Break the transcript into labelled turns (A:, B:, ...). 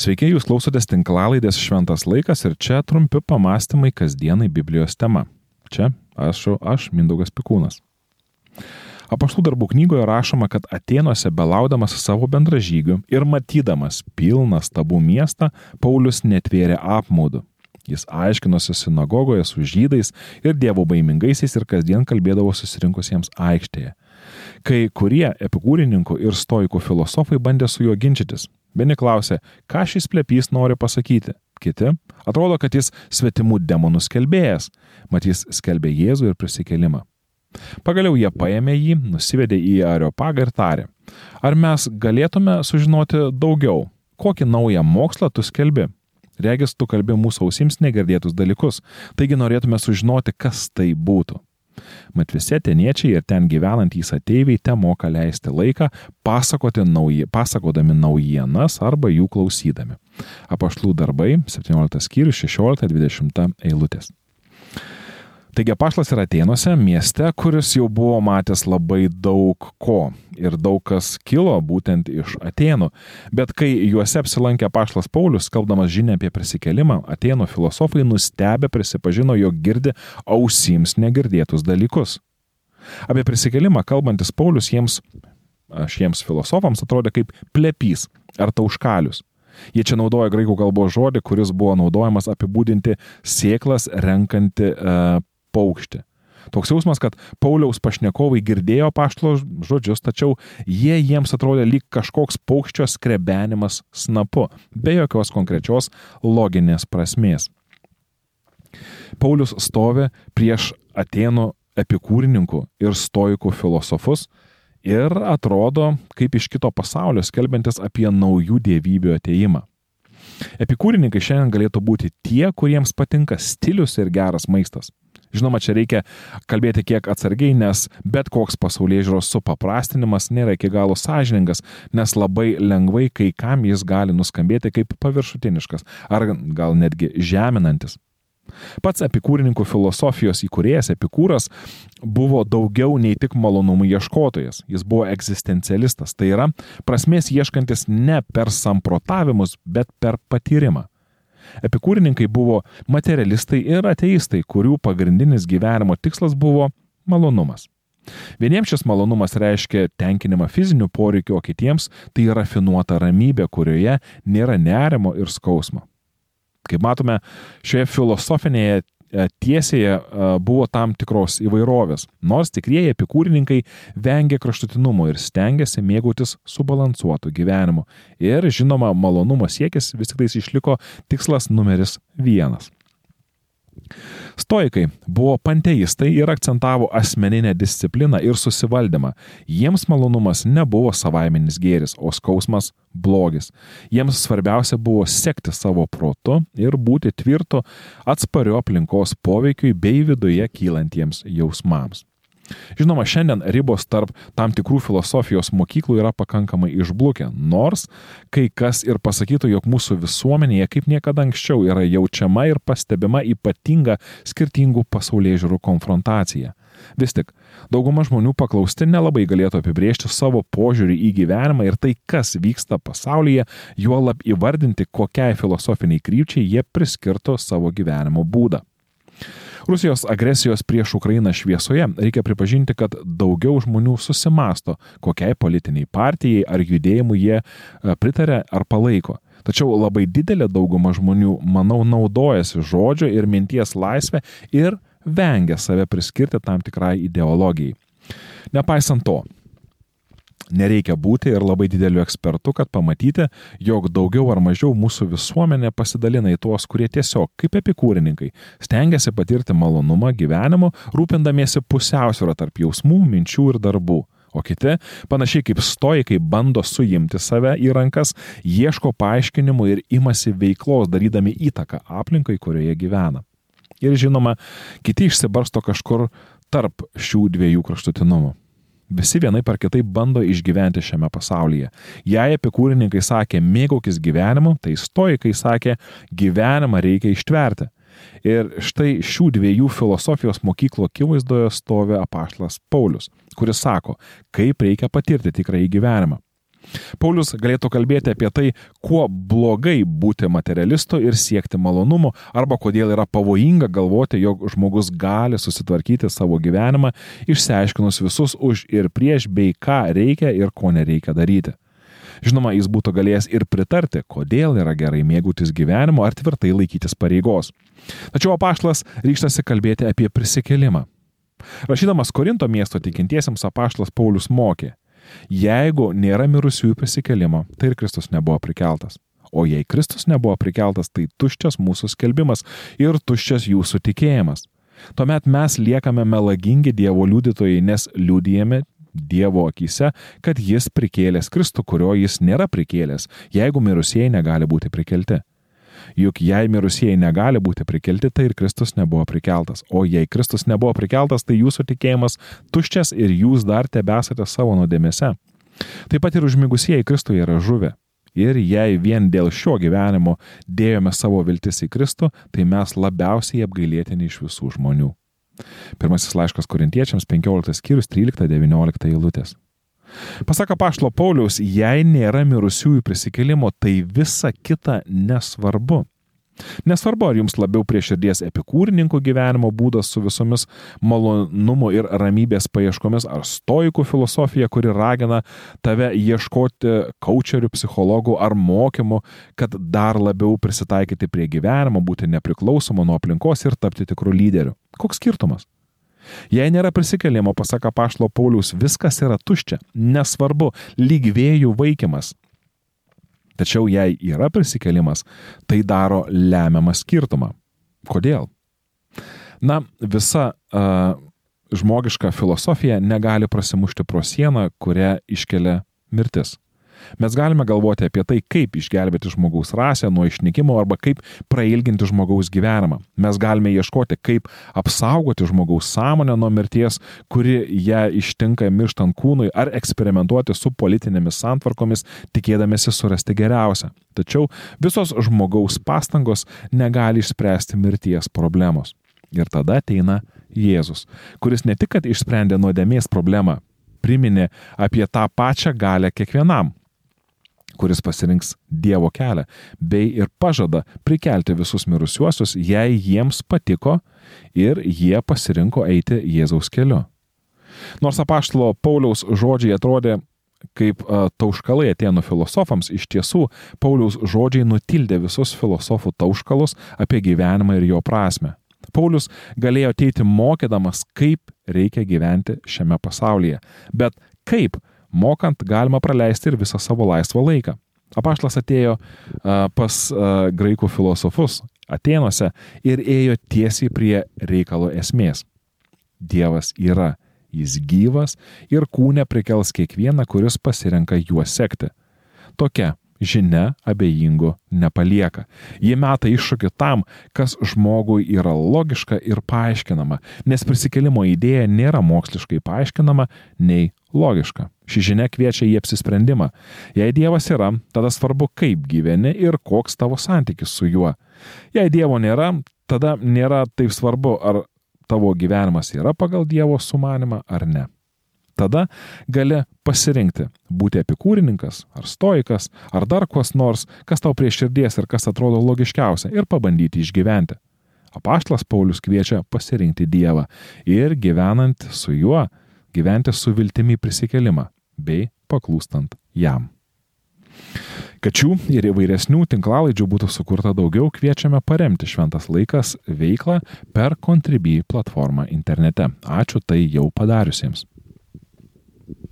A: Sveiki, jūs klausotės tinklalaidės Šventas laikas ir čia trumpi pamastymai kasdienai Biblijos tema. Čia aš, aš Mindaugas Pikūnas. Apaštų darbų knygoje rašoma, kad Atenuose belaudamas savo bendražygių ir matydamas pilną stabų miestą, Paulius netvėrė apmaudų. Jis aiškinosi sinagogoje su žydais ir dievo baimingaisiais ir kasdien kalbėdavo susirinkusiems aikštėje. Kai kurie epikūrininkų ir stoikų filosofai bandė su juo ginčytis, Vieni klausė, ką šis plepys nori pasakyti. Kiti, atrodo, kad jis svetimų demonų skelbėjas, mat jis skelbė Jėzų ir prisikelimą. Pagaliau jie paėmė jį, nusivedė į Areopagą ir tarė, ar mes galėtume sužinoti daugiau, kokį naują mokslą tu skelbi. Regis, tu kalbi mūsų ausims negirdėtus dalykus, taigi norėtume sužinoti, kas tai būtų. Mat visi ateniečiai ir ten gyvenantys ateiviai te moka leisti laiką nauji, pasakodami naujienas arba jų klausydami. Apaštlų darbai 17 skyrius 16-20 eilutės. Taigi Paštas yra Atenuose, mieste, kuris jau buvo matęs labai daug ko ir daug kas kilo būtent iš Atenų. Bet kai juose apsilankė Paštas Paulius, kalbdamas žinia apie prisikelimą, Atenų filosofai nustebę prisipažino, jog girdi ausims negirdėtus dalykus. Apie prisikelimą kalbantis Paulius jiems, šiems filosofams atrodė kaip plepys ar tauškalius. Jie čia naudoja graikų kalbos žodį, kuris buvo naudojamas apibūdinti sėklas renkanti uh, paukštį. Toks jausmas, kad Pauliaus pašnekovai girdėjo paštlo žodžius, tačiau jie jiems atrodė lyg kažkoks paukščio skrebenimas snapu, be jokios konkrečios loginės prasmės. Paulius stovi prieš Atenų epikūrininkų ir stoikų filosofus ir atrodo kaip iš kito pasaulio skelbiantis apie naujų dievybių ateimą. Epikūrininkai šiandien galėtų būti tie, kuriems patinka stilius ir geras maistas. Žinoma, čia reikia kalbėti kiek atsargiai, nes bet koks pasaulyje žiūros supaprastinimas nėra iki galo sąžiningas, nes labai lengvai kai kam jis gali nuskambėti kaip paviršutiniškas ar gal netgi žeminantis. Pats epikūrininkų filosofijos įkūrėjas Epikūras buvo daugiau nei tik malonumų ieškotojas, jis buvo egzistencialistas, tai yra prasmės ieškantis ne per samprotavimus, bet per patyrimą. Epikūrininkai buvo materialistai ir ateistai, kurių pagrindinis gyvenimo tikslas buvo malonumas. Vieniems šis malonumas reiškia tenkinimą fizinių poreikių, o kitiems tai rafinuota ramybė, kurioje nėra nerimo ir skausmo. Kaip matome, šioje filosofinėje tiesėje e, buvo tam tikros įvairovės, nors tikrieji epikūrininkai vengė kraštutinumo ir stengiasi mėgautis subalansuotų gyvenimu. Ir žinoma, malonumo siekis vis tik tais išliko tikslas numeris vienas. Stoikai buvo panteistai ir akcentavo asmeninę discipliną ir susivaldymą. Jiems malonumas nebuvo savaiminis gėris, o skausmas blogis. Jiems svarbiausia buvo sekti savo protu ir būti tvirtu, atspariu aplinkos poveikiui bei viduje kylantiems jausmams. Žinoma, šiandien ribos tarp tam tikrų filosofijos mokyklų yra pakankamai išblukę, nors kai kas ir pasakytų, jog mūsų visuomenėje kaip niekada anksčiau yra jaučiama ir pastebima ypatinga skirtingų pasaulyje žiūrų konfrontacija. Vis tik, dauguma žmonių paklausti nelabai galėtų apibriežti savo požiūrį į gyvenimą ir tai, kas vyksta pasaulyje, juolab įvardinti, kokiai filosofiniai krypčiai jie priskirto savo gyvenimo būdą. Rusijos agresijos prieš Ukrainą šviesoje reikia pripažinti, kad daugiau žmonių susimasto, kokiai politiniai partijai ar judėjimui jie e, pritarė ar palaiko. Tačiau labai didelė dauguma žmonių, manau, naudojasi žodžio ir minties laisvę ir vengia save priskirti tam tikrai ideologijai. Nepaisant to, Nereikia būti ir labai dideliu ekspertu, kad pamatyti, jog daugiau ar mažiau mūsų visuomenė pasidalina į tuos, kurie tiesiog, kaip epikūrininkai, stengiasi patirti malonumą gyvenimu, rūpindamiesi pusiausvyrą tarp jausmų, minčių ir darbų. O kiti, panašiai kaip stoikai, bando suimti save į rankas, ieško paaiškinimų ir imasi veiklos, darydami įtaką aplinkai, kurioje gyvena. Ir žinoma, kiti išsibarsto kažkur tarp šių dviejų kraštutinumų. Visi vienai par kitaip bando išgyventi šiame pasaulyje. Jei epikūrininkai sakė mėgaukis gyvenimu, tai stoikai sakė gyvenimą reikia ištverti. Ir štai šių dviejų filosofijos mokyklų akivaizdoje stovi apaštlas Paulius, kuris sako, kaip reikia patirti tikrąjį gyvenimą. Paulius galėtų kalbėti apie tai, kuo blogai būti materialistu ir siekti malonumų, arba kodėl yra pavojinga galvoti, jog žmogus gali susitvarkyti savo gyvenimą, išsiaiškinus visus už ir prieš, bei ką reikia ir ko nereikia daryti. Žinoma, jis būtų galėjęs ir pritarti, kodėl yra gerai mėgautis gyvenimu ar tvirtai laikytis pareigos. Tačiau apaštlas ryštasi kalbėti apie prisikelimą. Rašydamas Korinto miesto tikintiesiems apaštlas Paulius mokė, Jeigu nėra mirusiųjų prisikelimo, tai ir Kristus nebuvo prikeltas. O jei Kristus nebuvo prikeltas, tai tuščias mūsų skelbimas ir tuščias jūsų tikėjimas. Tuomet mes liekame melagingi Dievo liudytojai, nes liudijame Dievo akise, kad Jis prikėlęs Kristų, kurio Jis nėra prikėlęs, jeigu mirusieji negali būti prikelti. Juk jei mirusieji negali būti prikelti, tai ir Kristus nebuvo prikeltas. O jei Kristus nebuvo prikeltas, tai jūsų tikėjimas tuščias ir jūs dar tebesate savo nuodėmėse. Taip pat ir užmigusieji Kristuje yra žuvę. Ir jei vien dėl šio gyvenimo dėjome savo viltis į Kristų, tai mes labiausiai apgailėtini iš visų žmonių. Pirmasis laiškas korintiečiams 15 skyrius 13-19 eilutės. Pasaka Paštlo Pauliaus, jei nėra mirusiųjų prisikelimo, tai visa kita nesvarbu. Nesvarbu, ar jums labiau prie širdies epikūrininkų gyvenimo būdas su visomis malonumo ir ramybės paieškomis, ar stoikų filosofija, kuri ragina tave ieškoti kočerių, psichologų ar mokymų, kad dar labiau prisitaikyti prie gyvenimo, būti nepriklausomu nuo aplinkos ir tapti tikrų lyderių. Koks skirtumas? Jei nėra prisikelimo, pasaka Pašlo Paulius, viskas yra tuščia, nesvarbu, lyg vėjų vaikimas. Tačiau jei yra prisikelimas, tai daro lemiamą skirtumą. Kodėl? Na, visa uh, žmogiška filosofija negali prasimušti pro sieną, kurią iškelia mirtis. Mes galime galvoti apie tai, kaip išgelbėti žmogaus rasę nuo išnykimo arba kaip prailginti žmogaus gyvenimą. Mes galime ieškoti, kaip apsaugoti žmogaus sąmonę nuo mirties, kuri ją ištinka mirštant kūnui, ar eksperimentuoti su politinėmis santvarkomis, tikėdamėsi surasti geriausią. Tačiau visos žmogaus pastangos negali išspręsti mirties problemos. Ir tada ateina Jėzus, kuris ne tik, kad išsprendė nuodėmės problemą, priminė apie tą pačią galę kiekvienam kuris pasirinks Dievo kelią, bei ir pažada prikelti visus mirusiuosius, jei jiems patiko ir jie pasirinko eiti Jėzaus keliu. Nors apaštalo Pauliaus žodžiai atrodė kaip tauškalai atėnų filosofams, iš tiesų Pauliaus žodžiai nutildė visus filosofų tauškalus apie gyvenimą ir jo prasme. Paulius galėjo ateiti mokydamas, kaip reikia gyventi šiame pasaulyje, bet kaip mokant galima praleisti ir visą savo laisvą laiką. Apaštlas atėjo pas graikų filosofus Atenuose ir ėjo tiesiai prie reikalo esmės. Dievas yra, jis gyvas ir kūne prikels kiekvieną, kuris pasirenka juo sekti. Tokia žinia abejingų nepalieka. Jie meta iššūkį tam, kas žmogui yra logiška ir paaiškinama, nes prisikelimo idėja nėra moksliškai paaiškinama nei logiška. Ši žinia kviečia į apsisprendimą. Jei Dievas yra, tada svarbu, kaip gyveni ir koks tavo santykis su juo. Jei Dievo nėra, tada nėra taip svarbu, ar tavo gyvenimas yra pagal Dievo sumanimą ar ne tada gali pasirinkti būti epikūrininkas, ar stoikas, ar dar kas nors, kas tau prie širdies ir kas atrodo logiškiausia ir pabandyti išgyventi. Apaštlas Paulius kviečia pasirinkti Dievą ir gyvenant su juo, gyventi su viltimi prisikelimą bei paklūstant jam. Kad šių ir įvairesnių tinklalaidžių būtų sukurta daugiau, kviečiame paremti Šventas laikas veiklą per Contribui platformą internete. Ačiū tai jau padariusiems.